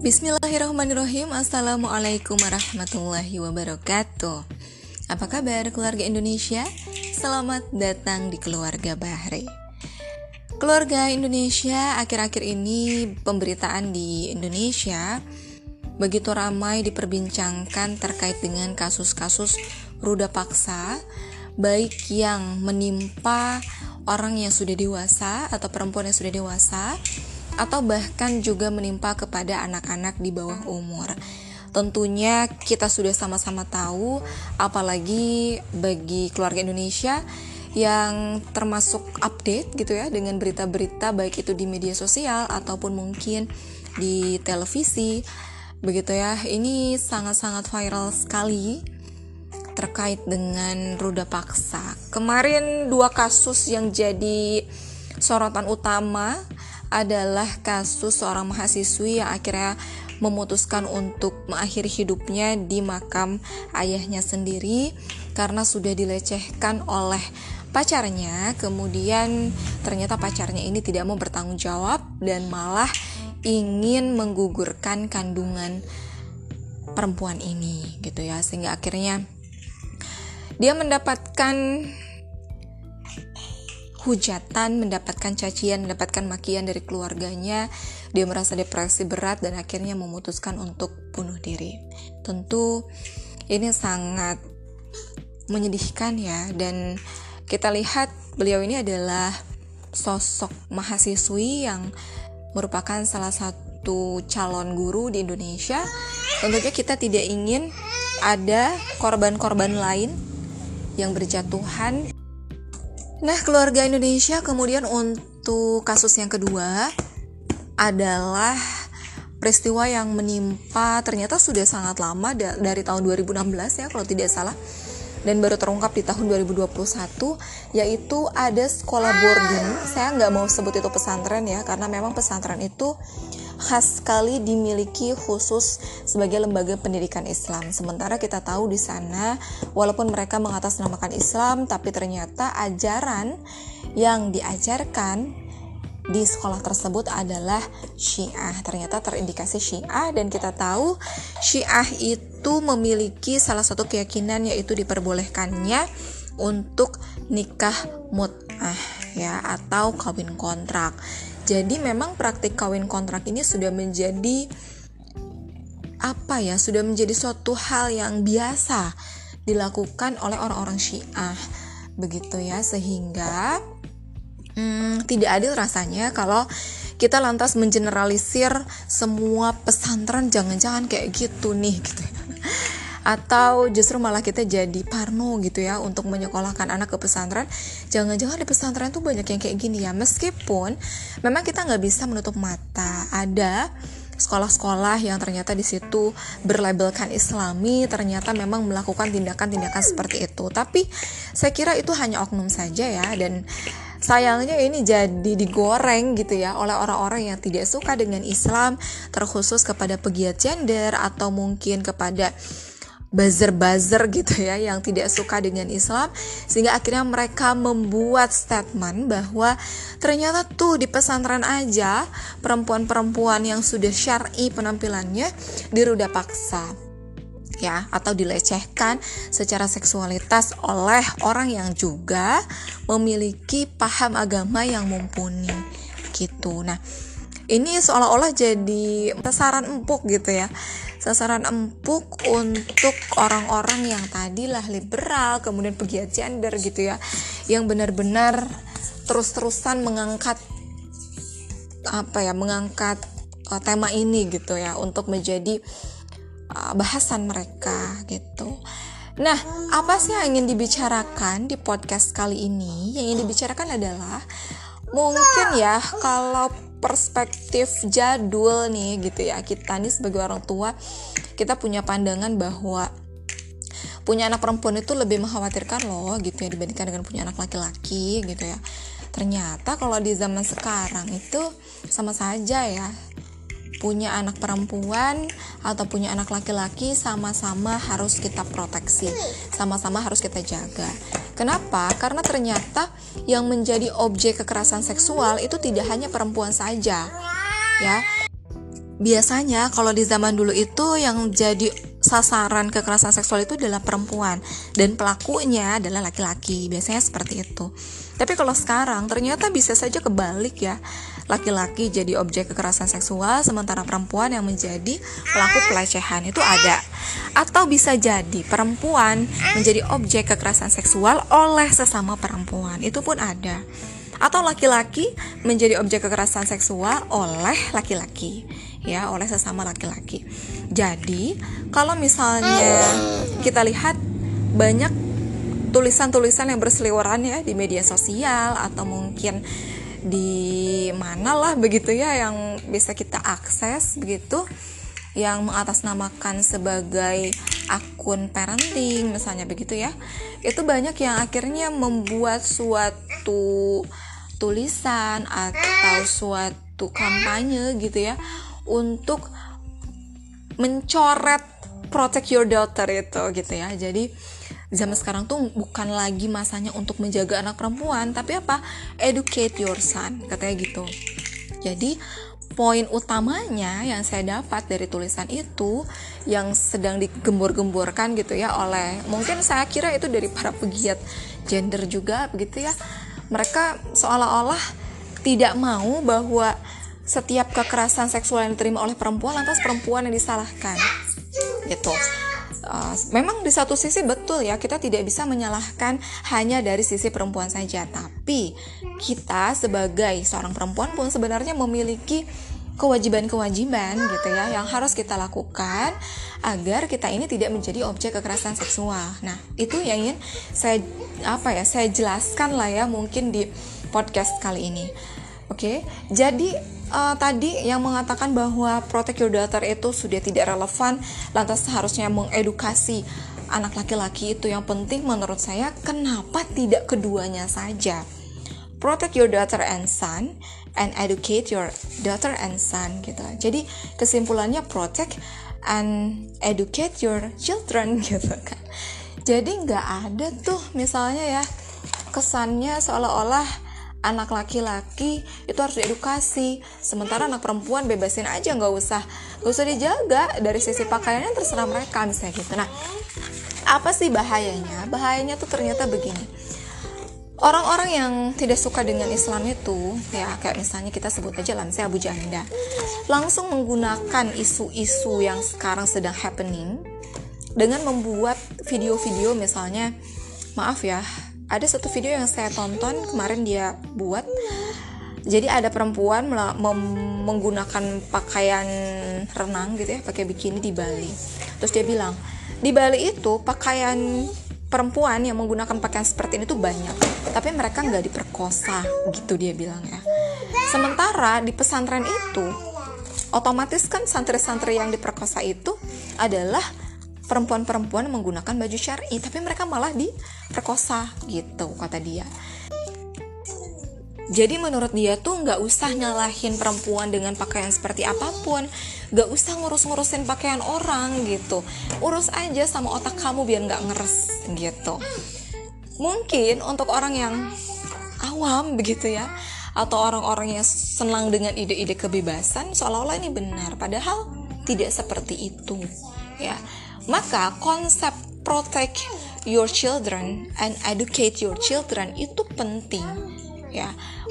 Bismillahirrahmanirrahim. Assalamualaikum warahmatullahi wabarakatuh. Apa kabar keluarga Indonesia? Selamat datang di keluarga Bahri. Keluarga Indonesia akhir-akhir ini pemberitaan di Indonesia begitu ramai diperbincangkan terkait dengan kasus-kasus ruda paksa baik yang menimpa orang yang sudah dewasa atau perempuan yang sudah dewasa atau bahkan juga menimpa kepada anak-anak di bawah umur. Tentunya kita sudah sama-sama tahu apalagi bagi keluarga Indonesia yang termasuk update gitu ya dengan berita-berita baik itu di media sosial ataupun mungkin di televisi begitu ya ini sangat-sangat viral sekali terkait dengan ruda paksa kemarin dua kasus yang jadi sorotan utama adalah kasus seorang mahasiswi yang akhirnya memutuskan untuk mengakhiri hidupnya di makam ayahnya sendiri karena sudah dilecehkan oleh pacarnya. Kemudian ternyata pacarnya ini tidak mau bertanggung jawab dan malah ingin menggugurkan kandungan perempuan ini gitu ya. Sehingga akhirnya dia mendapatkan hujatan, mendapatkan cacian, mendapatkan makian dari keluarganya, dia merasa depresi berat dan akhirnya memutuskan untuk bunuh diri. Tentu ini sangat menyedihkan ya dan kita lihat beliau ini adalah sosok mahasiswi yang merupakan salah satu calon guru di Indonesia. Tentunya kita tidak ingin ada korban-korban lain yang berjatuhan Nah, keluarga Indonesia kemudian untuk kasus yang kedua adalah peristiwa yang menimpa ternyata sudah sangat lama dari tahun 2016 ya kalau tidak salah. Dan baru terungkap di tahun 2021 yaitu ada sekolah boarding. Saya nggak mau sebut itu pesantren ya karena memang pesantren itu khas sekali dimiliki khusus sebagai lembaga pendidikan Islam. Sementara kita tahu di sana walaupun mereka mengatasnamakan Islam tapi ternyata ajaran yang diajarkan di sekolah tersebut adalah Syiah. Ternyata terindikasi Syiah dan kita tahu Syiah itu memiliki salah satu keyakinan yaitu diperbolehkannya untuk nikah mut'ah ya atau kawin kontrak. Jadi memang praktik kawin kontrak ini sudah menjadi apa ya? Sudah menjadi suatu hal yang biasa dilakukan oleh orang-orang Syiah. Begitu ya, sehingga hmm, tidak adil rasanya kalau kita lantas mengeneralisir semua pesantren jangan-jangan kayak gitu nih gitu atau justru malah kita jadi parno gitu ya untuk menyekolahkan anak ke pesantren. Jangan-jangan di pesantren tuh banyak yang kayak gini ya. Meskipun memang kita nggak bisa menutup mata. Ada sekolah-sekolah yang ternyata di situ berlabelkan Islami ternyata memang melakukan tindakan-tindakan seperti itu. Tapi saya kira itu hanya oknum saja ya. Dan sayangnya ini jadi digoreng gitu ya oleh orang-orang yang tidak suka dengan Islam terkhusus kepada pegiat gender atau mungkin kepada buzzer-buzzer gitu ya yang tidak suka dengan Islam sehingga akhirnya mereka membuat statement bahwa ternyata tuh di pesantren aja perempuan-perempuan yang sudah syar'i penampilannya diruda paksa ya atau dilecehkan secara seksualitas oleh orang yang juga memiliki paham agama yang mumpuni gitu. Nah, ini seolah-olah jadi sasaran empuk gitu ya sasaran empuk untuk orang-orang yang tadilah liberal kemudian pegiat gender gitu ya yang benar-benar terus-terusan mengangkat apa ya mengangkat uh, tema ini gitu ya untuk menjadi uh, bahasan mereka gitu. Nah, apa sih yang ingin dibicarakan di podcast kali ini? Yang ingin dibicarakan adalah mungkin ya kalau perspektif jadul nih gitu ya. Kita nih sebagai orang tua kita punya pandangan bahwa punya anak perempuan itu lebih mengkhawatirkan loh gitu ya dibandingkan dengan punya anak laki-laki gitu ya. Ternyata kalau di zaman sekarang itu sama saja ya. Punya anak perempuan atau punya anak laki-laki sama-sama harus kita proteksi, sama-sama harus kita jaga. Kenapa? Karena ternyata yang menjadi objek kekerasan seksual itu tidak hanya perempuan saja. Ya. biasanya kalau di zaman dulu itu yang jadi sasaran kekerasan seksual itu adalah perempuan dan pelakunya adalah laki-laki biasanya seperti itu tapi kalau sekarang ternyata bisa saja kebalik ya laki-laki jadi objek kekerasan seksual sementara perempuan yang menjadi pelaku pelecehan. Itu ada. Atau bisa jadi perempuan menjadi objek kekerasan seksual oleh sesama perempuan. Itu pun ada. Atau laki-laki menjadi objek kekerasan seksual oleh laki-laki. Ya oleh sesama laki-laki. Jadi kalau misalnya kita lihat banyak tulisan-tulisan yang berseliweran ya di media sosial atau mungkin di mana lah begitu ya yang bisa kita akses begitu yang mengatasnamakan sebagai akun parenting misalnya begitu ya. Itu banyak yang akhirnya membuat suatu tulisan atau suatu kampanye gitu ya untuk mencoret protect your daughter itu gitu ya. Jadi zaman sekarang tuh bukan lagi masanya untuk menjaga anak perempuan tapi apa? Educate your son katanya gitu. Jadi poin utamanya yang saya dapat dari tulisan itu yang sedang digembur-gemburkan gitu ya oleh mungkin saya kira itu dari para pegiat gender juga begitu ya. Mereka seolah-olah tidak mau bahwa setiap kekerasan seksual yang diterima oleh perempuan lantas perempuan yang disalahkan gitu uh, memang di satu sisi betul ya kita tidak bisa menyalahkan hanya dari sisi perempuan saja tapi kita sebagai seorang perempuan pun sebenarnya memiliki kewajiban-kewajiban gitu ya yang harus kita lakukan agar kita ini tidak menjadi objek kekerasan seksual. Nah, itu yang ingin saya apa ya, saya jelaskan lah ya mungkin di podcast kali ini. Oke. Jadi uh, tadi yang mengatakan bahwa protect your daughter itu sudah tidak relevan, lantas seharusnya mengedukasi anak laki-laki itu yang penting menurut saya kenapa tidak keduanya saja? Protect your daughter and son and educate your daughter and son gitu. Jadi kesimpulannya protect and educate your children gitu kan. Jadi nggak ada tuh misalnya ya kesannya seolah-olah anak laki-laki itu harus diedukasi. Sementara anak perempuan bebasin aja nggak usah nggak usah dijaga. Dari sisi pakaiannya terserah mereka misalnya gitu. Nah apa sih bahayanya? Bahayanya tuh ternyata begini. Orang-orang yang tidak suka dengan Islam itu ya kayak misalnya kita sebut aja Lansia Abu Janda langsung menggunakan isu-isu yang sekarang sedang happening dengan membuat video-video misalnya maaf ya ada satu video yang saya tonton kemarin dia buat. Jadi ada perempuan menggunakan pakaian renang gitu ya pakai bikini di Bali. Terus dia bilang di Bali itu pakaian perempuan yang menggunakan pakaian seperti ini tuh banyak tapi mereka nggak diperkosa gitu dia bilang ya. Sementara di pesantren itu otomatis kan santri-santri yang diperkosa itu adalah perempuan-perempuan menggunakan baju syari tapi mereka malah diperkosa gitu kata dia jadi menurut dia tuh nggak usah nyalahin perempuan dengan pakaian seperti apa pun, nggak usah ngurus-ngurusin pakaian orang gitu. Urus aja sama otak kamu biar nggak ngeres gitu. Mungkin untuk orang yang awam begitu ya, atau orang-orang yang senang dengan ide-ide kebebasan, seolah-olah ini benar, padahal tidak seperti itu ya. Maka konsep protect your children and educate your children itu penting ya.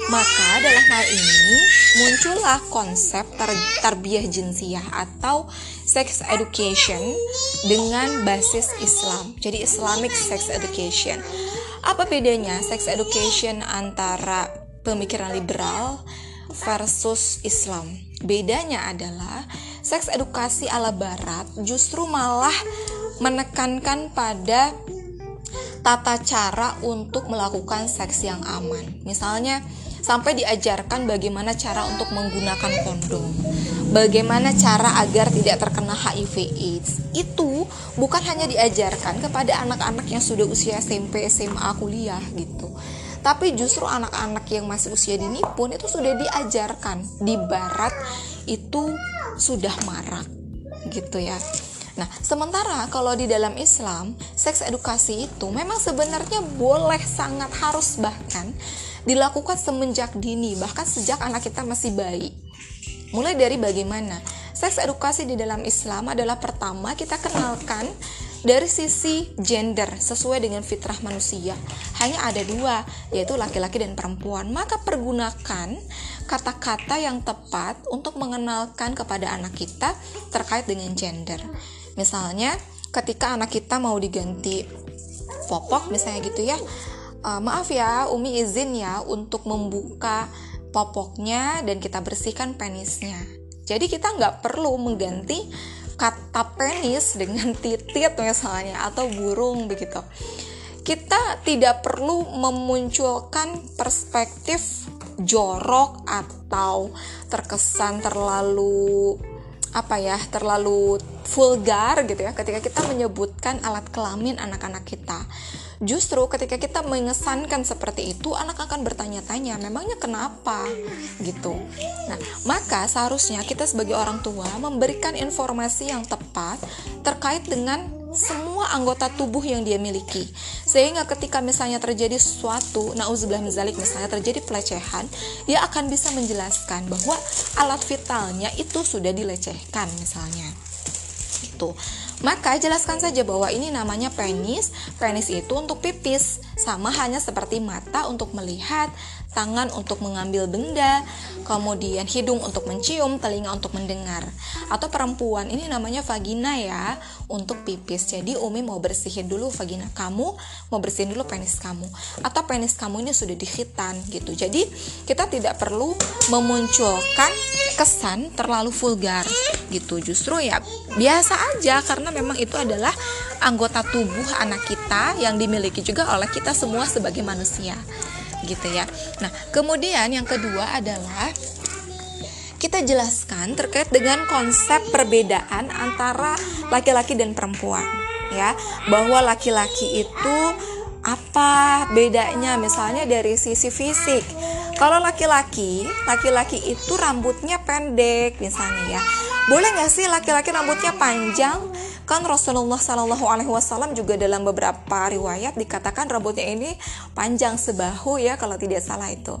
Maka dalam hal ini muncullah konsep tar tarbiyah jinsiah atau sex education dengan basis Islam. Jadi Islamic sex education. Apa bedanya sex education antara pemikiran liberal versus Islam? Bedanya adalah seks edukasi ala barat justru malah menekankan pada tata cara untuk melakukan seks yang aman. Misalnya, sampai diajarkan bagaimana cara untuk menggunakan kondom, bagaimana cara agar tidak terkena HIV/AIDS. Itu bukan hanya diajarkan kepada anak-anak yang sudah usia SMP, SMA, kuliah gitu. Tapi justru anak-anak yang masih usia dini pun itu sudah diajarkan di barat itu sudah marak gitu ya. Nah, sementara kalau di dalam Islam, seks edukasi itu memang sebenarnya boleh sangat harus bahkan dilakukan semenjak dini, bahkan sejak anak kita masih bayi. Mulai dari bagaimana seks edukasi di dalam Islam adalah pertama kita kenalkan dari sisi gender sesuai dengan fitrah manusia hanya ada dua yaitu laki-laki dan perempuan maka pergunakan kata-kata yang tepat untuk mengenalkan kepada anak kita terkait dengan gender misalnya ketika anak kita mau diganti popok misalnya gitu ya uh, maaf ya Umi izin ya untuk membuka popoknya dan kita bersihkan penisnya jadi kita nggak perlu mengganti kata penis dengan titit misalnya atau burung begitu. Kita tidak perlu memunculkan perspektif jorok atau terkesan terlalu apa ya terlalu vulgar gitu ya ketika kita menyebutkan alat kelamin anak-anak kita Justru ketika kita mengesankan seperti itu, anak akan bertanya-tanya, memangnya kenapa? Gitu. Nah, maka seharusnya kita sebagai orang tua memberikan informasi yang tepat terkait dengan semua anggota tubuh yang dia miliki. Sehingga ketika misalnya terjadi sesuatu nauzubillah mizalik misalnya terjadi pelecehan dia akan bisa menjelaskan bahwa alat vitalnya itu sudah dilecehkan misalnya. Gitu. Maka jelaskan saja bahwa ini namanya penis. Penis itu untuk pipis, sama hanya seperti mata untuk melihat, tangan untuk mengambil benda, kemudian hidung untuk mencium, telinga untuk mendengar. Atau perempuan ini namanya vagina ya, untuk pipis. Jadi Umi mau bersihin dulu vagina kamu, mau bersihin dulu penis kamu. Atau penis kamu ini sudah dihitan gitu. Jadi kita tidak perlu memunculkan kesan terlalu vulgar gitu. Justru ya biasa aja karena memang itu adalah anggota tubuh anak kita yang dimiliki juga oleh kita semua sebagai manusia gitu ya. Nah, kemudian yang kedua adalah kita jelaskan terkait dengan konsep perbedaan antara laki-laki dan perempuan ya. Bahwa laki-laki itu apa bedanya? Misalnya dari sisi fisik. Kalau laki-laki laki-laki itu rambutnya pendek misalnya ya. Boleh nggak sih laki-laki rambutnya panjang kan Rasulullah Shallallahu Alaihi Wasallam juga dalam beberapa riwayat dikatakan rambutnya ini panjang sebahu ya kalau tidak salah itu.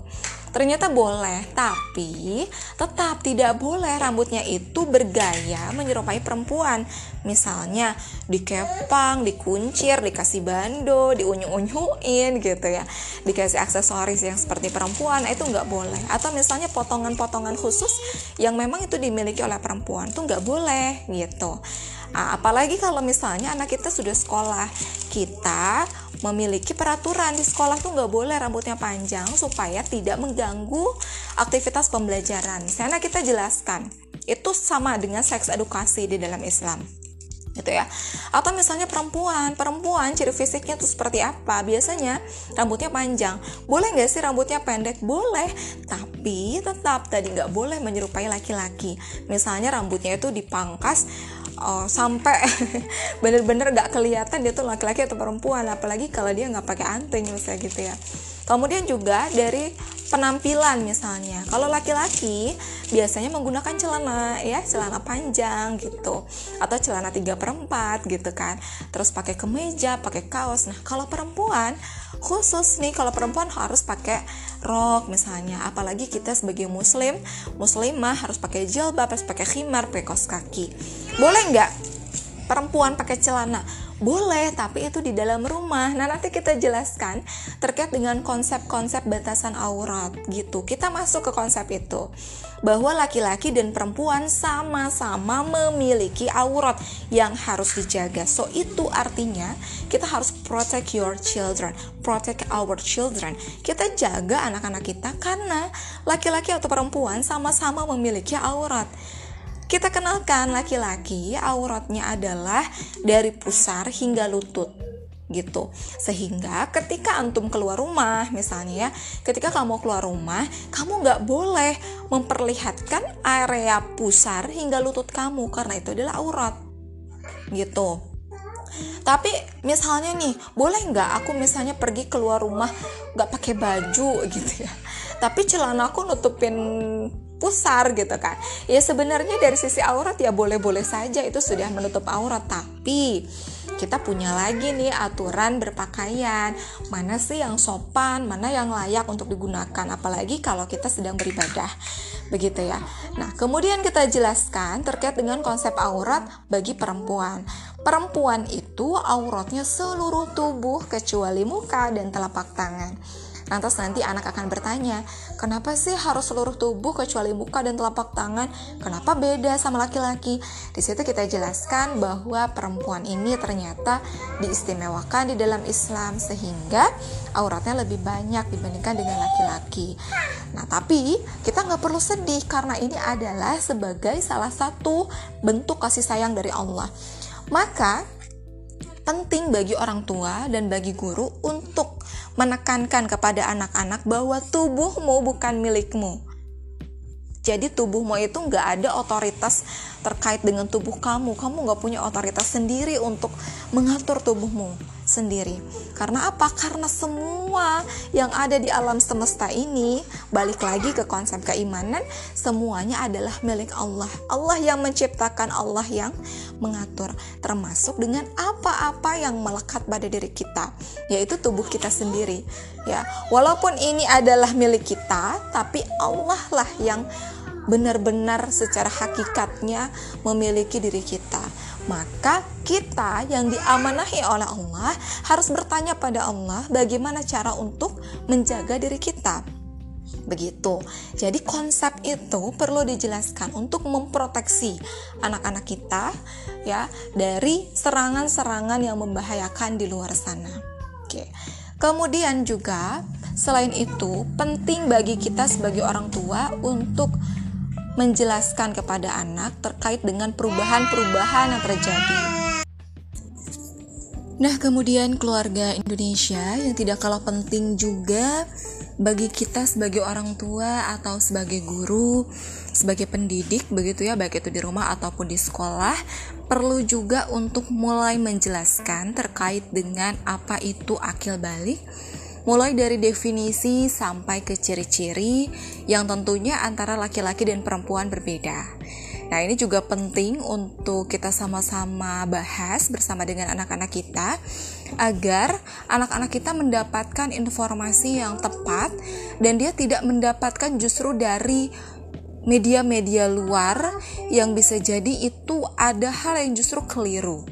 Ternyata boleh tapi tetap tidak boleh rambutnya itu bergaya menyerupai perempuan. Misalnya dikepang dikuncir dikasih bando diunyu-unyuin gitu ya. Dikasih aksesoris yang seperti perempuan itu nggak boleh. Atau misalnya potongan-potongan khusus yang memang itu dimiliki oleh perempuan tuh nggak boleh gitu Nah, apalagi kalau misalnya anak kita sudah sekolah, kita memiliki peraturan di sekolah tuh nggak boleh rambutnya panjang supaya tidak mengganggu aktivitas pembelajaran. Misalnya kita jelaskan, itu sama dengan seks edukasi di dalam Islam gitu ya. Atau misalnya perempuan perempuan ciri fisiknya tuh seperti apa? Biasanya rambutnya panjang. Boleh nggak sih rambutnya pendek? Boleh tapi tetap tadi nggak boleh menyerupai laki-laki. Misalnya rambutnya itu dipangkas oh, sampai bener-bener gak kelihatan dia tuh laki-laki atau perempuan. Apalagi kalau dia nggak pakai anting misalnya gitu ya. Kemudian juga dari penampilan misalnya. Kalau laki-laki biasanya menggunakan celana ya celana panjang gitu. Atau celana tiga perempat gitu kan. Terus pakai kemeja pakai kaos. Nah kalau perempuan khusus nih kalau perempuan harus pakai rok misalnya. Apalagi kita sebagai muslim muslimah harus pakai jilbab harus pakai khimar pakai kaos kaki. Boleh nggak perempuan pakai celana boleh, tapi itu di dalam rumah. Nah, nanti kita jelaskan terkait dengan konsep-konsep batasan aurat gitu. Kita masuk ke konsep itu. Bahwa laki-laki dan perempuan sama-sama memiliki aurat yang harus dijaga. So, itu artinya kita harus protect your children, protect our children. Kita jaga anak-anak kita karena laki-laki atau perempuan sama-sama memiliki aurat. Kita kenalkan laki-laki auratnya adalah dari pusar hingga lutut gitu. Sehingga ketika antum keluar rumah misalnya ya ketika kamu keluar rumah kamu nggak boleh memperlihatkan area pusar hingga lutut kamu karena itu adalah aurat gitu. Tapi misalnya nih boleh nggak aku misalnya pergi keluar rumah nggak pakai baju gitu ya? Tapi celana aku nutupin pusar gitu kan ya sebenarnya dari sisi aurat ya boleh-boleh saja itu sudah menutup aurat tapi kita punya lagi nih aturan berpakaian mana sih yang sopan mana yang layak untuk digunakan apalagi kalau kita sedang beribadah begitu ya. Nah, kemudian kita jelaskan terkait dengan konsep aurat bagi perempuan. Perempuan itu auratnya seluruh tubuh kecuali muka dan telapak tangan. Lantas nanti anak akan bertanya, kenapa sih harus seluruh tubuh kecuali muka dan telapak tangan? Kenapa beda sama laki-laki? Di situ kita jelaskan bahwa perempuan ini ternyata diistimewakan di dalam Islam sehingga auratnya lebih banyak dibandingkan dengan laki-laki. Nah, tapi kita nggak perlu sedih karena ini adalah sebagai salah satu bentuk kasih sayang dari Allah. Maka penting bagi orang tua dan bagi guru untuk menekankan kepada anak-anak bahwa tubuhmu bukan milikmu. Jadi tubuhmu itu nggak ada otoritas terkait dengan tubuh kamu. Kamu nggak punya otoritas sendiri untuk mengatur tubuhmu sendiri. Karena apa? Karena semua yang ada di alam semesta ini, balik lagi ke konsep keimanan, semuanya adalah milik Allah. Allah yang menciptakan, Allah yang mengatur, termasuk dengan apa-apa yang melekat pada diri kita, yaitu tubuh kita sendiri. Ya, walaupun ini adalah milik kita, tapi Allah lah yang benar-benar secara hakikatnya memiliki diri kita maka kita yang diamanahi oleh Allah harus bertanya pada Allah bagaimana cara untuk menjaga diri kita. Begitu. Jadi konsep itu perlu dijelaskan untuk memproteksi anak-anak kita ya dari serangan-serangan yang membahayakan di luar sana. Oke. Kemudian juga selain itu penting bagi kita sebagai orang tua untuk menjelaskan kepada anak terkait dengan perubahan-perubahan yang terjadi. Nah, kemudian keluarga Indonesia yang tidak kalah penting juga bagi kita sebagai orang tua atau sebagai guru, sebagai pendidik begitu ya, baik itu di rumah ataupun di sekolah, perlu juga untuk mulai menjelaskan terkait dengan apa itu akil balik mulai dari definisi sampai ke ciri-ciri yang tentunya antara laki-laki dan perempuan berbeda. Nah, ini juga penting untuk kita sama-sama bahas bersama dengan anak-anak kita agar anak-anak kita mendapatkan informasi yang tepat dan dia tidak mendapatkan justru dari media-media luar yang bisa jadi itu ada hal yang justru keliru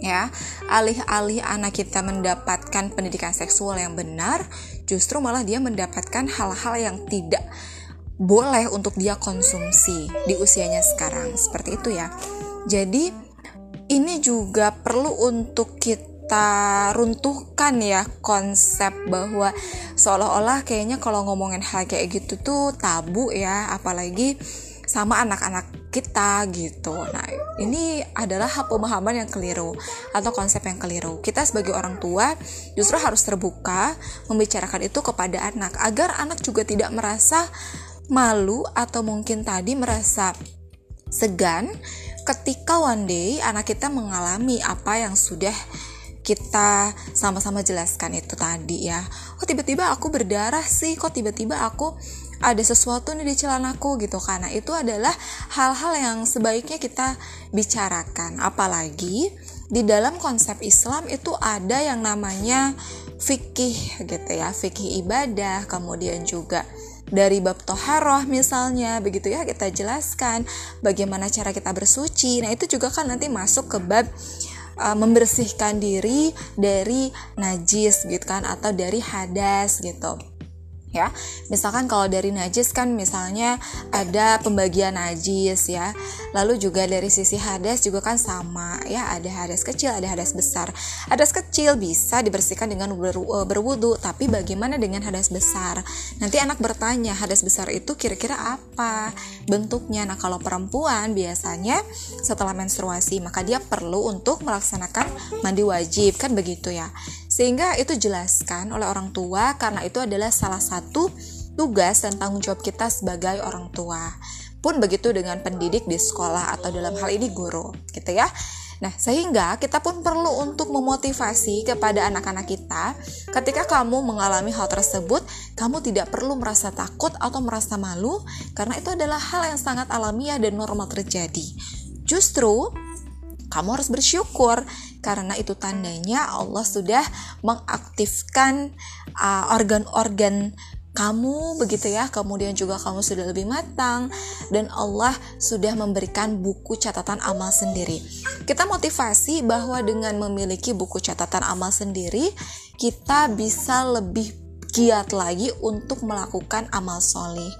ya alih-alih anak kita mendapatkan pendidikan seksual yang benar justru malah dia mendapatkan hal-hal yang tidak boleh untuk dia konsumsi di usianya sekarang. Seperti itu ya. Jadi ini juga perlu untuk kita runtuhkan ya konsep bahwa seolah-olah kayaknya kalau ngomongin hal kayak gitu tuh tabu ya apalagi sama anak-anak kita gitu. Nah, ini adalah pemahaman yang keliru atau konsep yang keliru. Kita sebagai orang tua justru harus terbuka membicarakan itu kepada anak agar anak juga tidak merasa malu atau mungkin tadi merasa segan ketika one day anak kita mengalami apa yang sudah kita sama-sama jelaskan itu tadi ya. Kok tiba-tiba aku berdarah sih? Kok tiba-tiba aku ada sesuatu nih di celanaku gitu karena itu adalah hal-hal yang sebaiknya kita bicarakan. Apalagi di dalam konsep Islam itu ada yang namanya fikih gitu ya fikih ibadah. Kemudian juga dari bab toharoh misalnya begitu ya kita jelaskan bagaimana cara kita bersuci. Nah itu juga kan nanti masuk ke bab uh, membersihkan diri dari najis gitu kan atau dari hadas gitu ya. Misalkan kalau dari najis kan misalnya ada pembagian najis ya. Lalu juga dari sisi hadas juga kan sama ya, ada hadas kecil, ada hadas besar. Hadas kecil bisa dibersihkan dengan ber, e, berwudu, tapi bagaimana dengan hadas besar? Nanti anak bertanya, hadas besar itu kira-kira apa bentuknya? Nah, kalau perempuan biasanya setelah menstruasi, maka dia perlu untuk melaksanakan mandi wajib kan begitu ya. Sehingga itu jelaskan oleh orang tua karena itu adalah salah satu tugas dan tanggung jawab kita sebagai orang tua. Pun begitu dengan pendidik di sekolah atau dalam hal ini guru, gitu ya. Nah, sehingga kita pun perlu untuk memotivasi kepada anak-anak kita ketika kamu mengalami hal tersebut, kamu tidak perlu merasa takut atau merasa malu karena itu adalah hal yang sangat alamiah dan normal terjadi. Justru kamu harus bersyukur karena itu tandanya Allah sudah mengaktifkan uh, organ-organ uh, kamu begitu ya. Kemudian juga kamu sudah lebih matang dan Allah sudah memberikan buku catatan amal sendiri. Kita motivasi bahwa dengan memiliki buku catatan amal sendiri kita bisa lebih giat lagi untuk melakukan amal soleh.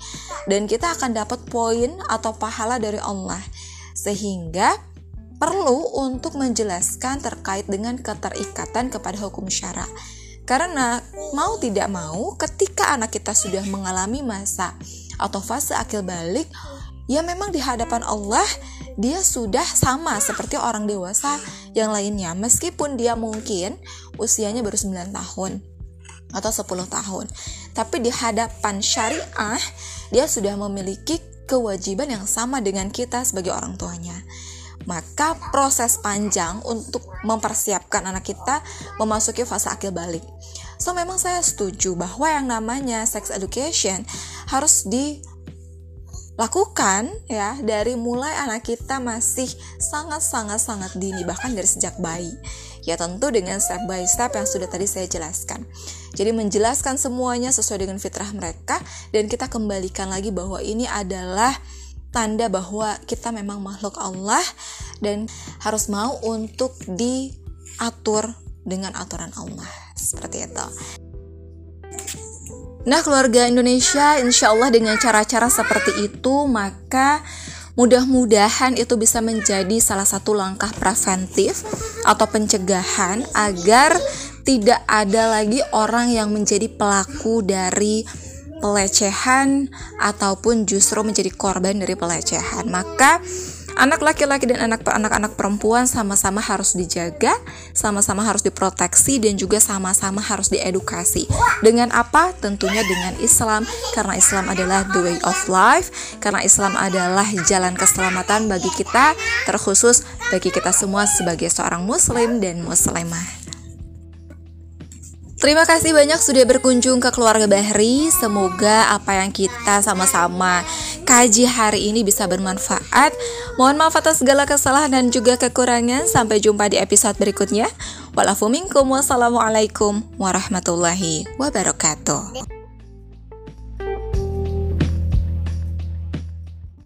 Dan kita akan dapat poin atau pahala dari Allah. Sehingga perlu untuk menjelaskan terkait dengan keterikatan kepada hukum syara. Karena mau tidak mau ketika anak kita sudah mengalami masa atau fase akil balik, ya memang di hadapan Allah dia sudah sama seperti orang dewasa yang lainnya. Meskipun dia mungkin usianya baru 9 tahun atau 10 tahun. Tapi di hadapan syariah dia sudah memiliki kewajiban yang sama dengan kita sebagai orang tuanya maka proses panjang untuk mempersiapkan anak kita memasuki fase akil balik. So memang saya setuju bahwa yang namanya sex education harus dilakukan ya dari mulai anak kita masih sangat sangat sangat dini bahkan dari sejak bayi. Ya tentu dengan step by step yang sudah tadi saya jelaskan. Jadi menjelaskan semuanya sesuai dengan fitrah mereka dan kita kembalikan lagi bahwa ini adalah tanda bahwa kita memang makhluk Allah dan harus mau untuk diatur dengan aturan Allah seperti itu. Nah keluarga Indonesia insya Allah dengan cara-cara seperti itu maka mudah-mudahan itu bisa menjadi salah satu langkah preventif atau pencegahan agar tidak ada lagi orang yang menjadi pelaku dari pelecehan ataupun justru menjadi korban dari pelecehan. Maka anak laki-laki dan anak anak-anak perempuan sama-sama harus dijaga, sama-sama harus diproteksi dan juga sama-sama harus diedukasi. Dengan apa? Tentunya dengan Islam karena Islam adalah the way of life, karena Islam adalah jalan keselamatan bagi kita, terkhusus bagi kita semua sebagai seorang muslim dan muslimah. Terima kasih banyak sudah berkunjung ke keluarga Bahri. Semoga apa yang kita sama-sama kaji hari ini bisa bermanfaat. Mohon maaf atas segala kesalahan dan juga kekurangan. Sampai jumpa di episode berikutnya. Walafuminkum wassalamualaikum warahmatullahi wabarakatuh.